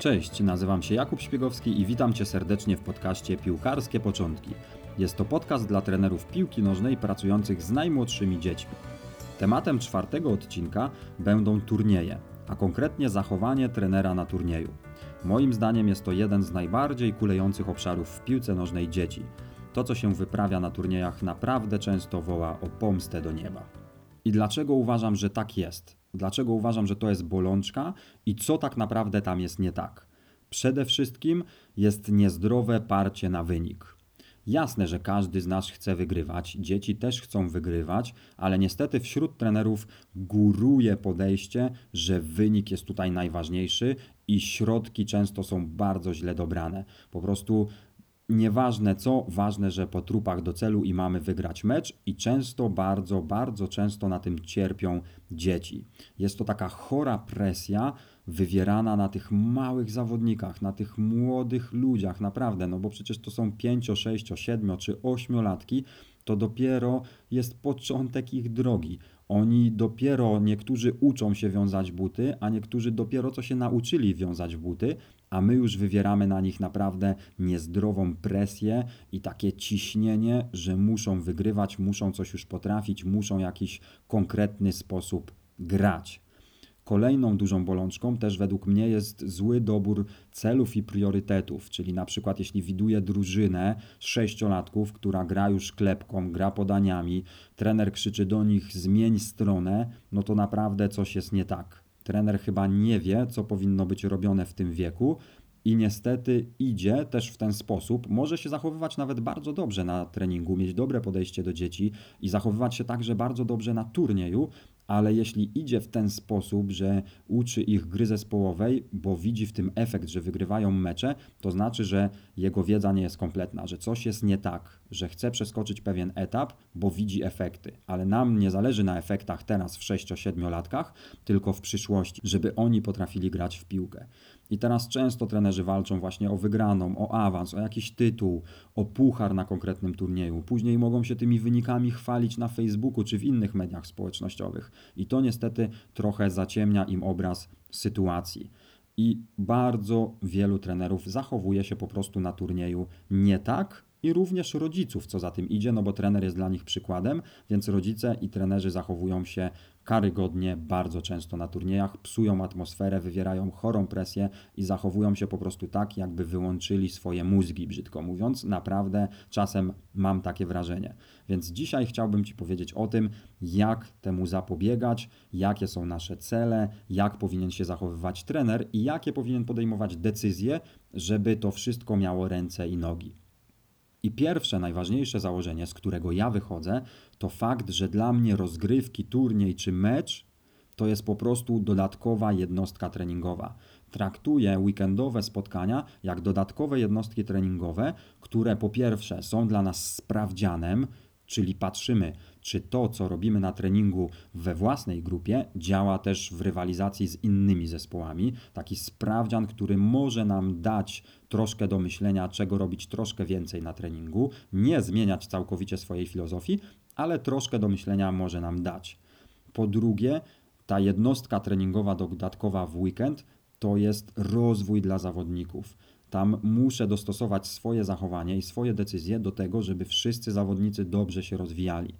Cześć, nazywam się Jakub Śpiegowski i witam Cię serdecznie w podcaście Piłkarskie Początki. Jest to podcast dla trenerów piłki nożnej pracujących z najmłodszymi dziećmi. Tematem czwartego odcinka będą turnieje, a konkretnie zachowanie trenera na turnieju. Moim zdaniem jest to jeden z najbardziej kulejących obszarów w piłce nożnej dzieci. To, co się wyprawia na turniejach, naprawdę często woła o pomstę do nieba. I dlaczego uważam, że tak jest? Dlaczego uważam, że to jest bolączka i co tak naprawdę tam jest nie tak? Przede wszystkim jest niezdrowe parcie na wynik. Jasne, że każdy z nas chce wygrywać, dzieci też chcą wygrywać, ale niestety wśród trenerów góruje podejście, że wynik jest tutaj najważniejszy i środki często są bardzo źle dobrane. Po prostu Nieważne co, ważne, że po trupach do celu i mamy wygrać mecz, i często, bardzo, bardzo często na tym cierpią dzieci. Jest to taka chora presja wywierana na tych małych zawodnikach, na tych młodych ludziach, naprawdę, no bo przecież to są 5, 6, 7 czy 8 latki, to dopiero jest początek ich drogi. Oni dopiero niektórzy uczą się wiązać buty, a niektórzy dopiero co się nauczyli wiązać buty, a my już wywieramy na nich naprawdę niezdrową presję i takie ciśnienie, że muszą wygrywać, muszą coś już potrafić, muszą jakiś konkretny sposób grać. Kolejną dużą bolączką też według mnie jest zły dobór celów i priorytetów, czyli na przykład jeśli widuję drużynę sześciolatków, która gra już klepką, gra podaniami, trener krzyczy do nich zmień stronę, no to naprawdę coś jest nie tak. Trener chyba nie wie, co powinno być robione w tym wieku, i niestety idzie też w ten sposób. Może się zachowywać nawet bardzo dobrze na treningu, mieć dobre podejście do dzieci i zachowywać się także bardzo dobrze na turnieju, ale jeśli idzie w ten sposób, że uczy ich gry zespołowej, bo widzi w tym efekt, że wygrywają mecze, to znaczy, że jego wiedza nie jest kompletna, że coś jest nie tak, że chce przeskoczyć pewien etap, bo widzi efekty. Ale nam nie zależy na efektach teraz w 6-7 latkach, tylko w przyszłości, żeby oni potrafili grać w piłkę. I teraz często trenerzy walczą właśnie o wygraną, o awans, o jakiś tytuł, o puchar na konkretnym turnieju. Później mogą się tymi wynikami chwalić na Facebooku czy w innych mediach społecznościowych. I to niestety trochę zaciemnia im obraz sytuacji. I bardzo wielu trenerów zachowuje się po prostu na turnieju nie tak, i również rodziców, co za tym idzie, no bo trener jest dla nich przykładem, więc rodzice i trenerzy zachowują się karygodnie bardzo często na turniejach, psują atmosferę, wywierają chorą presję i zachowują się po prostu tak, jakby wyłączyli swoje mózgi, brzydko mówiąc. Naprawdę czasem mam takie wrażenie. Więc dzisiaj chciałbym Ci powiedzieć o tym, jak temu zapobiegać, jakie są nasze cele, jak powinien się zachowywać trener i jakie powinien podejmować decyzje, żeby to wszystko miało ręce i nogi. I pierwsze, najważniejsze założenie, z którego ja wychodzę, to fakt, że dla mnie rozgrywki, turniej czy mecz to jest po prostu dodatkowa jednostka treningowa. Traktuję weekendowe spotkania jak dodatkowe jednostki treningowe, które po pierwsze są dla nas sprawdzianem, czyli patrzymy, czy to, co robimy na treningu we własnej grupie, działa też w rywalizacji z innymi zespołami. Taki sprawdzian, który może nam dać troszkę do myślenia, czego robić troszkę więcej na treningu, nie zmieniać całkowicie swojej filozofii, ale troszkę do myślenia może nam dać. Po drugie, ta jednostka treningowa dodatkowa w weekend to jest rozwój dla zawodników. Tam muszę dostosować swoje zachowanie i swoje decyzje do tego, żeby wszyscy zawodnicy dobrze się rozwijali.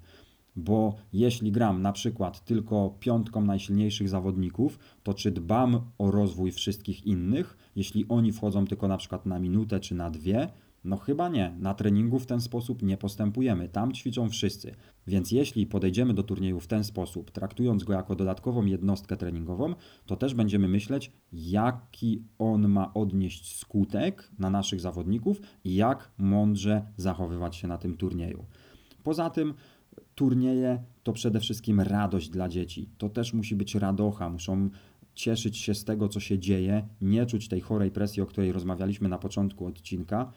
Bo jeśli gram na przykład tylko piątką najsilniejszych zawodników, to czy dbam o rozwój wszystkich innych, jeśli oni wchodzą tylko na przykład na minutę czy na dwie? No chyba nie. Na treningu w ten sposób nie postępujemy. Tam ćwiczą wszyscy. Więc jeśli podejdziemy do turnieju w ten sposób, traktując go jako dodatkową jednostkę treningową, to też będziemy myśleć, jaki on ma odnieść skutek na naszych zawodników i jak mądrze zachowywać się na tym turnieju. Poza tym turnieje to przede wszystkim radość dla dzieci. To też musi być radocha, muszą cieszyć się z tego, co się dzieje, nie czuć tej chorej presji, o której rozmawialiśmy na początku odcinka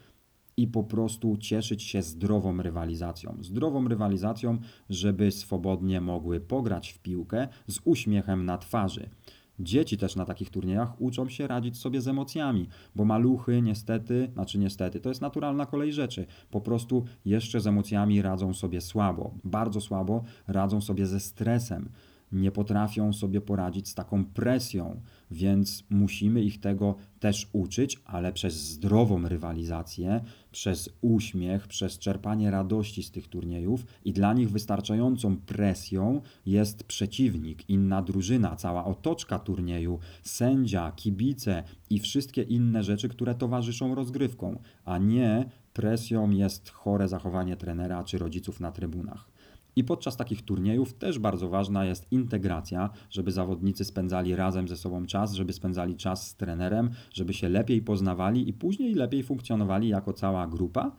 i po prostu cieszyć się zdrową rywalizacją. Zdrową rywalizacją, żeby swobodnie mogły pograć w piłkę z uśmiechem na twarzy. Dzieci też na takich turniejach uczą się radzić sobie z emocjami, bo maluchy niestety, znaczy niestety, to jest naturalna kolej rzeczy. Po prostu jeszcze z emocjami radzą sobie słabo, bardzo słabo radzą sobie ze stresem. Nie potrafią sobie poradzić z taką presją, więc musimy ich tego też uczyć, ale przez zdrową rywalizację, przez uśmiech, przez czerpanie radości z tych turniejów i dla nich wystarczającą presją jest przeciwnik, inna drużyna, cała otoczka turnieju, sędzia, kibice i wszystkie inne rzeczy, które towarzyszą rozgrywką, a nie presją jest chore zachowanie trenera czy rodziców na trybunach. I podczas takich turniejów też bardzo ważna jest integracja, żeby zawodnicy spędzali razem ze sobą czas, żeby spędzali czas z trenerem, żeby się lepiej poznawali i później lepiej funkcjonowali jako cała grupa,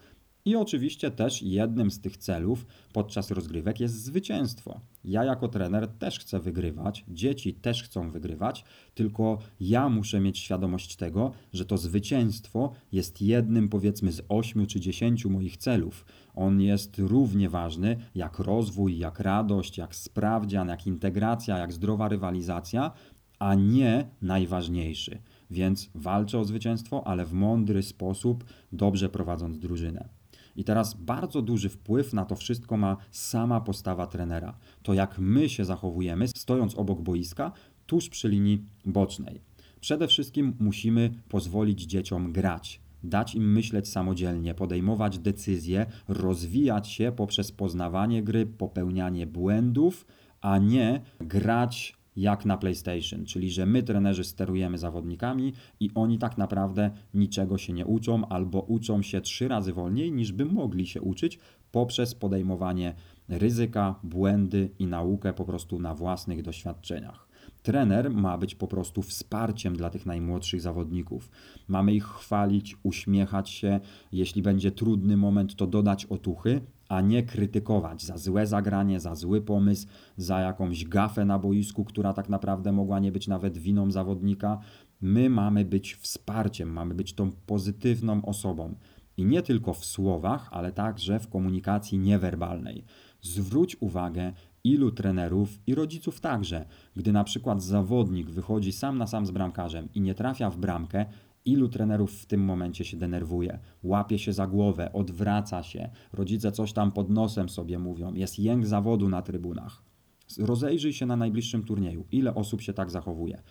i oczywiście też jednym z tych celów podczas rozgrywek jest zwycięstwo. Ja jako trener też chcę wygrywać, dzieci też chcą wygrywać, tylko ja muszę mieć świadomość tego, że to zwycięstwo jest jednym powiedzmy z ośmiu czy dziesięciu moich celów. On jest równie ważny jak rozwój, jak radość, jak sprawdzian, jak integracja, jak zdrowa rywalizacja, a nie najważniejszy. Więc walczę o zwycięstwo, ale w mądry sposób, dobrze prowadząc drużynę. I teraz bardzo duży wpływ na to wszystko ma sama postawa trenera. To jak my się zachowujemy, stojąc obok boiska, tuż przy linii bocznej. Przede wszystkim musimy pozwolić dzieciom grać, dać im myśleć samodzielnie, podejmować decyzje, rozwijać się poprzez poznawanie gry, popełnianie błędów, a nie grać jak na PlayStation, czyli że my, trenerzy, sterujemy zawodnikami i oni tak naprawdę niczego się nie uczą albo uczą się trzy razy wolniej niż by mogli się uczyć poprzez podejmowanie ryzyka, błędy i naukę po prostu na własnych doświadczeniach. Trener ma być po prostu wsparciem dla tych najmłodszych zawodników. Mamy ich chwalić, uśmiechać się. Jeśli będzie trudny moment, to dodać otuchy, a nie krytykować za złe zagranie, za zły pomysł, za jakąś gafę na boisku, która tak naprawdę mogła nie być nawet winą zawodnika. My mamy być wsparciem, mamy być tą pozytywną osobą. I nie tylko w słowach, ale także w komunikacji niewerbalnej. Zwróć uwagę, ilu trenerów i rodziców także, gdy na przykład zawodnik wychodzi sam na sam z bramkarzem i nie trafia w bramkę, Ilu trenerów w tym momencie się denerwuje, łapie się za głowę, odwraca się, rodzice coś tam pod nosem sobie mówią, jest jęk zawodu na trybunach. Rozejrzyj się na najbliższym turnieju, ile osób się tak zachowuje.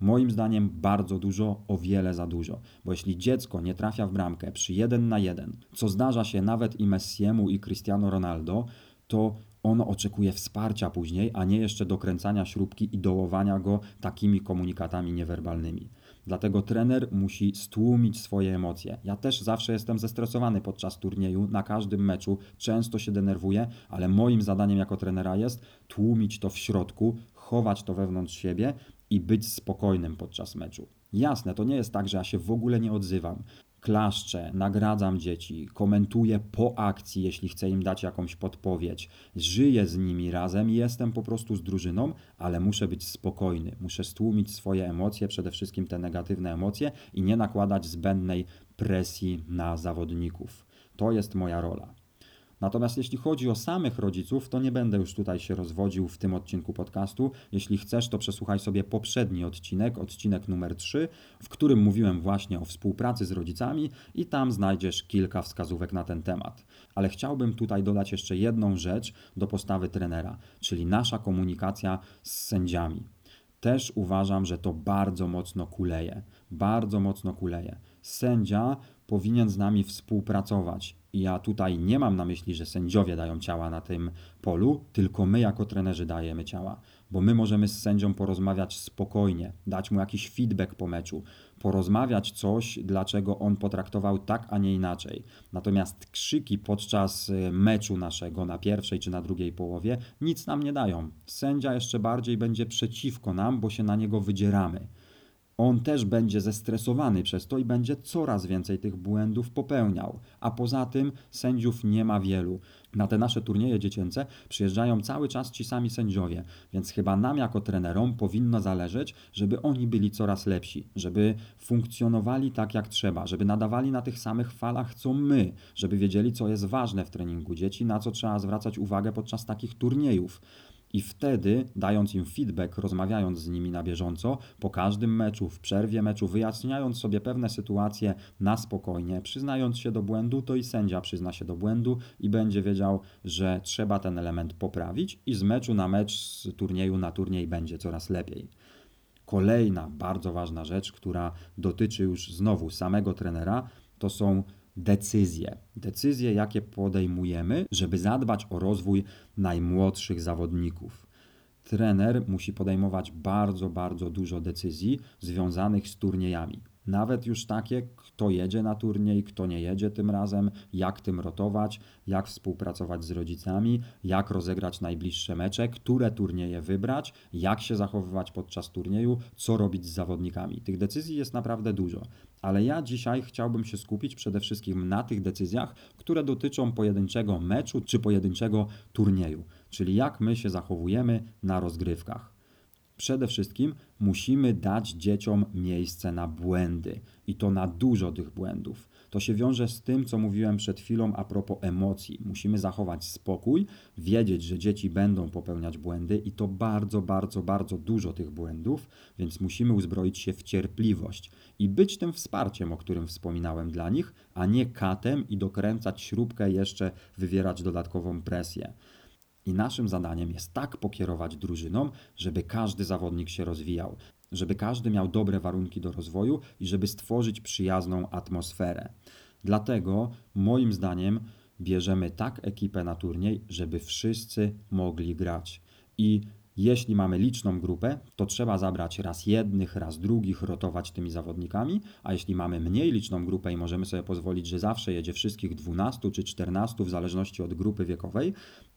Moim zdaniem bardzo dużo, o wiele za dużo, bo jeśli dziecko nie trafia w bramkę przy jeden na jeden, co zdarza się nawet i Messiemu i Cristiano Ronaldo, to ono oczekuje wsparcia później, a nie jeszcze dokręcania śrubki i dołowania go takimi komunikatami niewerbalnymi. Dlatego trener musi stłumić swoje emocje. Ja też zawsze jestem zestresowany podczas turnieju, na każdym meczu, często się denerwuję, ale moim zadaniem jako trenera jest tłumić to w środku, chować to wewnątrz siebie i być spokojnym podczas meczu. Jasne, to nie jest tak, że ja się w ogóle nie odzywam klaszczę, nagradzam dzieci, komentuję po akcji, jeśli chcę im dać jakąś podpowiedź, żyję z nimi razem i jestem po prostu z drużyną, ale muszę być spokojny, muszę stłumić swoje emocje, przede wszystkim te negatywne emocje i nie nakładać zbędnej presji na zawodników. To jest moja rola. Natomiast jeśli chodzi o samych rodziców, to nie będę już tutaj się rozwodził w tym odcinku podcastu. Jeśli chcesz, to przesłuchaj sobie poprzedni odcinek, odcinek numer 3, w którym mówiłem właśnie o współpracy z rodzicami i tam znajdziesz kilka wskazówek na ten temat. Ale chciałbym tutaj dodać jeszcze jedną rzecz do postawy trenera, czyli nasza komunikacja z sędziami. Też uważam, że to bardzo mocno kuleje. Bardzo mocno kuleje. Sędzia powinien z nami współpracować ja tutaj nie mam na myśli, że sędziowie dają ciała na tym polu, tylko my jako trenerzy dajemy ciała, bo my możemy z sędzią porozmawiać spokojnie, dać mu jakiś feedback po meczu, porozmawiać coś, dlaczego on potraktował tak, a nie inaczej. Natomiast krzyki podczas y, meczu naszego na pierwszej czy na drugiej połowie nic nam nie dają. Sędzia jeszcze bardziej będzie przeciwko nam, bo się na niego wydzieramy on też będzie zestresowany przez to i będzie coraz więcej tych błędów popełniał. A poza tym sędziów nie ma wielu. Na te nasze turnieje dziecięce przyjeżdżają cały czas ci sami sędziowie, więc chyba nam jako trenerom powinno zależeć, żeby oni byli coraz lepsi, żeby funkcjonowali tak jak trzeba, żeby nadawali na tych samych falach co my, żeby wiedzieli co jest ważne w treningu dzieci, na co trzeba zwracać uwagę podczas takich turniejów. I wtedy, dając im feedback, rozmawiając z nimi na bieżąco, po każdym meczu, w przerwie meczu, wyjaśniając sobie pewne sytuacje na spokojnie, przyznając się do błędu, to i sędzia przyzna się do błędu i będzie wiedział, że trzeba ten element poprawić, i z meczu na mecz, z turnieju na turniej będzie coraz lepiej. Kolejna bardzo ważna rzecz, która dotyczy już znowu samego trenera, to są decyzje. Decyzje, jakie podejmujemy, żeby zadbać o rozwój najmłodszych zawodników. Trener musi podejmować bardzo, bardzo dużo decyzji związanych z turniejami. Nawet już takie, kto jedzie na turniej, kto nie jedzie tym razem, jak tym rotować, jak współpracować z rodzicami, jak rozegrać najbliższe mecze, które turnieje wybrać, jak się zachowywać podczas turnieju, co robić z zawodnikami. Tych decyzji jest naprawdę dużo, ale ja dzisiaj chciałbym się skupić przede wszystkim na tych decyzjach, które dotyczą pojedynczego meczu czy pojedynczego turnieju, czyli jak my się zachowujemy na rozgrywkach. Przede wszystkim musimy dać dzieciom miejsce na błędy i to na dużo tych błędów. To się wiąże z tym, co mówiłem przed chwilą a propos emocji. Musimy zachować spokój, wiedzieć, że dzieci będą popełniać błędy i to bardzo, bardzo, bardzo dużo tych błędów, więc musimy uzbroić się w cierpliwość i być tym wsparciem, o którym wspominałem dla nich, a nie katem i dokręcać śrubkę, jeszcze wywierać dodatkową presję. I naszym zadaniem jest tak pokierować drużyną, żeby każdy zawodnik się rozwijał, żeby każdy miał dobre warunki do rozwoju i żeby stworzyć przyjazną atmosferę. Dlatego moim zdaniem bierzemy tak ekipę na turniej, żeby wszyscy mogli grać. I jeśli mamy liczną grupę, to trzeba zabrać raz jednych, raz drugich, rotować tymi zawodnikami, a jeśli mamy mniej liczną grupę i możemy sobie pozwolić, że zawsze jedzie wszystkich 12 czy 14 w zależności od grupy wiekowej,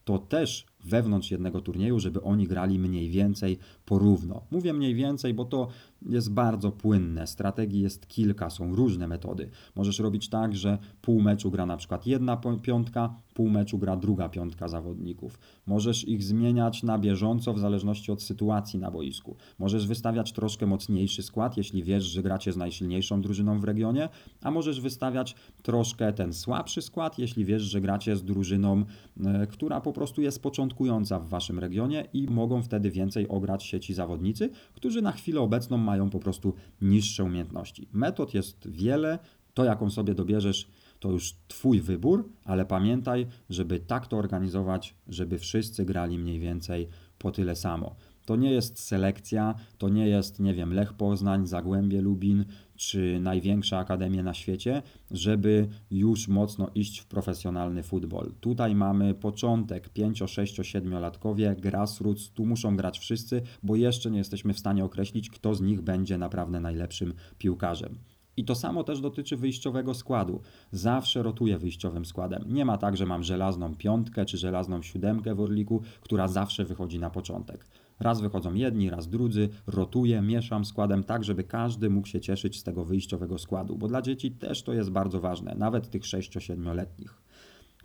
to też wewnątrz jednego turnieju, żeby oni grali mniej więcej porówno. Mówię mniej więcej, bo to jest bardzo płynne. Strategii jest kilka, są różne metody. Możesz robić tak, że pół meczu gra na przykład jedna piątka, pół meczu gra druga piątka zawodników. Możesz ich zmieniać na bieżąco w zależności od sytuacji na boisku. Możesz wystawiać troszkę mocniejszy skład, jeśli wiesz, że gracie z najsilniejszą drużyną w regionie, a możesz wystawiać troszkę ten słabszy skład, jeśli wiesz, że gracie z drużyną, e, która po prostu jest początkująca w waszym regionie i mogą wtedy więcej ograć sieci zawodnicy, którzy na chwilę obecną mają po prostu niższe umiejętności. Metod jest wiele, to jaką sobie dobierzesz, to już Twój wybór, ale pamiętaj, żeby tak to organizować, żeby wszyscy grali mniej więcej po tyle samo. To nie jest selekcja, to nie jest, nie wiem, Lech Poznań, Zagłębie Lubin czy największa akademia na świecie, żeby już mocno iść w profesjonalny futbol. Tutaj mamy początek, 5, 6, 7 latkowie, grassroots, tu muszą grać wszyscy, bo jeszcze nie jesteśmy w stanie określić, kto z nich będzie naprawdę najlepszym piłkarzem. I to samo też dotyczy wyjściowego składu. Zawsze rotuję wyjściowym składem. Nie ma tak, że mam żelazną piątkę czy żelazną siódemkę w Orliku, która zawsze wychodzi na początek. Raz wychodzą jedni, raz drudzy, rotuję, mieszam składem tak, żeby każdy mógł się cieszyć z tego wyjściowego składu, bo dla dzieci też to jest bardzo ważne, nawet tych 6-7-letnich.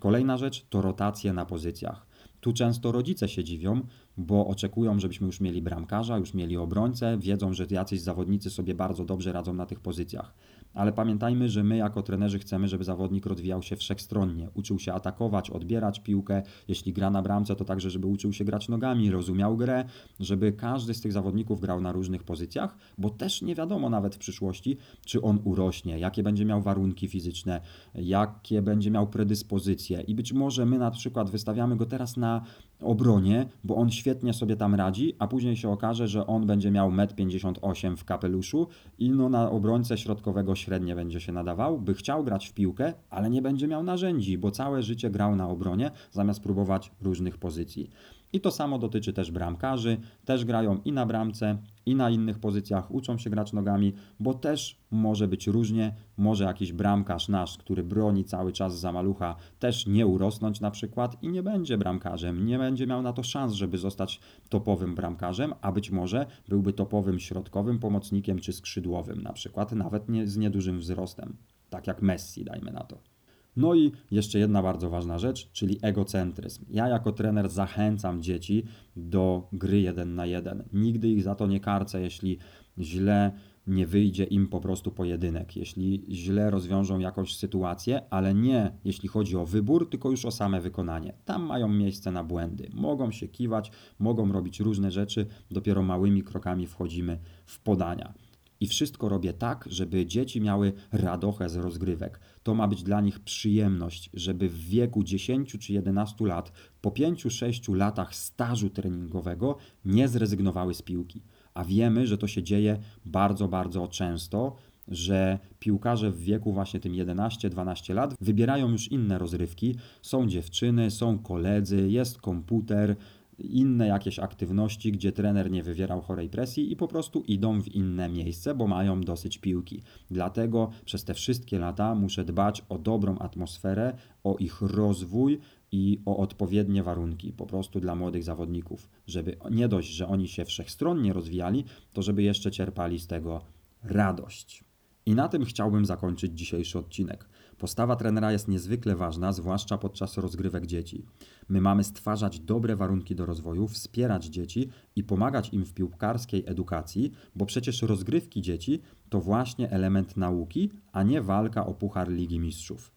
Kolejna rzecz to rotacje na pozycjach. Tu często rodzice się dziwią, bo oczekują, żebyśmy już mieli bramkarza, już mieli obrońcę, wiedzą, że jacyś zawodnicy sobie bardzo dobrze radzą na tych pozycjach. Ale pamiętajmy, że my jako trenerzy chcemy, żeby zawodnik rozwijał się wszechstronnie, uczył się atakować, odbierać piłkę, jeśli gra na bramce, to także, żeby uczył się grać nogami, rozumiał grę, żeby każdy z tych zawodników grał na różnych pozycjach, bo też nie wiadomo nawet w przyszłości, czy on urośnie, jakie będzie miał warunki fizyczne, jakie będzie miał predyspozycje. I być może my na przykład wystawiamy go teraz na obronie, bo on świetnie sobie tam radzi, a później się okaże, że on będzie miał 1,58 m w kapeluszu i no na obrońcę środkowego średnie będzie się nadawał, by chciał grać w piłkę, ale nie będzie miał narzędzi, bo całe życie grał na obronie, zamiast próbować różnych pozycji. I to samo dotyczy też bramkarzy, też grają i na bramce, i na innych pozycjach, uczą się grać nogami, bo też może być różnie, może jakiś bramkarz nasz, który broni cały czas za malucha, też nie urosnąć na przykład i nie będzie bramkarzem, nie będzie miał na to szans, żeby zostać topowym bramkarzem, a być może byłby topowym środkowym pomocnikiem czy skrzydłowym na przykład, nawet nie, z niedużym wzrostem, tak jak Messi, dajmy na to. No i jeszcze jedna bardzo ważna rzecz, czyli egocentryzm. Ja jako trener zachęcam dzieci do gry jeden na jeden. Nigdy ich za to nie karcę, jeśli źle nie wyjdzie im po prostu pojedynek, jeśli źle rozwiążą jakąś sytuację, ale nie jeśli chodzi o wybór, tylko już o same wykonanie. Tam mają miejsce na błędy. Mogą się kiwać, mogą robić różne rzeczy, dopiero małymi krokami wchodzimy w podania. I wszystko robię tak, żeby dzieci miały radochę z rozgrywek. To ma być dla nich przyjemność, żeby w wieku 10 czy 11 lat, po 5-6 latach stażu treningowego, nie zrezygnowały z piłki. A wiemy, że to się dzieje bardzo, bardzo często, że piłkarze w wieku właśnie tym 11-12 lat wybierają już inne rozrywki. Są dziewczyny, są koledzy, jest komputer, inne jakieś aktywności, gdzie trener nie wywierał chorej presji i po prostu idą w inne miejsce, bo mają dosyć piłki. Dlatego przez te wszystkie lata muszę dbać o dobrą atmosferę, o ich rozwój i o odpowiednie warunki po prostu dla młodych zawodników, żeby nie dość, że oni się wszechstronnie rozwijali, to żeby jeszcze czerpali z tego radość. I na tym chciałbym zakończyć dzisiejszy odcinek. Postawa trenera jest niezwykle ważna, zwłaszcza podczas rozgrywek dzieci. My mamy stwarzać dobre warunki do rozwoju, wspierać dzieci i pomagać im w piłkarskiej edukacji, bo przecież rozgrywki dzieci to właśnie element nauki, a nie walka o Puchar Ligi Mistrzów.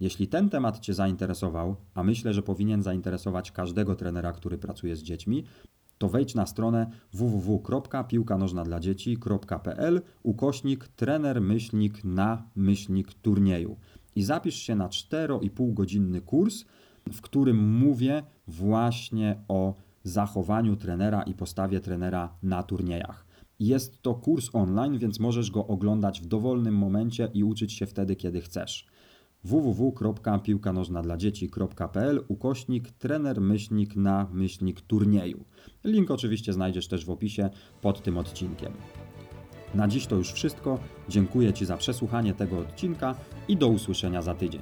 Jeśli ten temat Cię zainteresował, a myślę, że powinien zainteresować każdego trenera, który pracuje z dziećmi, to wejdź na stronę www.piłkanożnadladzieci.pl ukośnik trener myślnik na myślnik turnieju i zapisz się na 4,5 godzinny kurs, w którym mówię właśnie o zachowaniu trenera i postawie trenera na turniejach. Jest to kurs online, więc możesz go oglądać w dowolnym momencie i uczyć się wtedy, kiedy chcesz www.piłkanożnadladzieci.pl ukośnik trener myślnik na myślnik turnieju. Link oczywiście znajdziesz też w opisie pod tym odcinkiem. Na dziś to już wszystko. Dziękuję Ci za przesłuchanie tego odcinka i do usłyszenia za tydzień.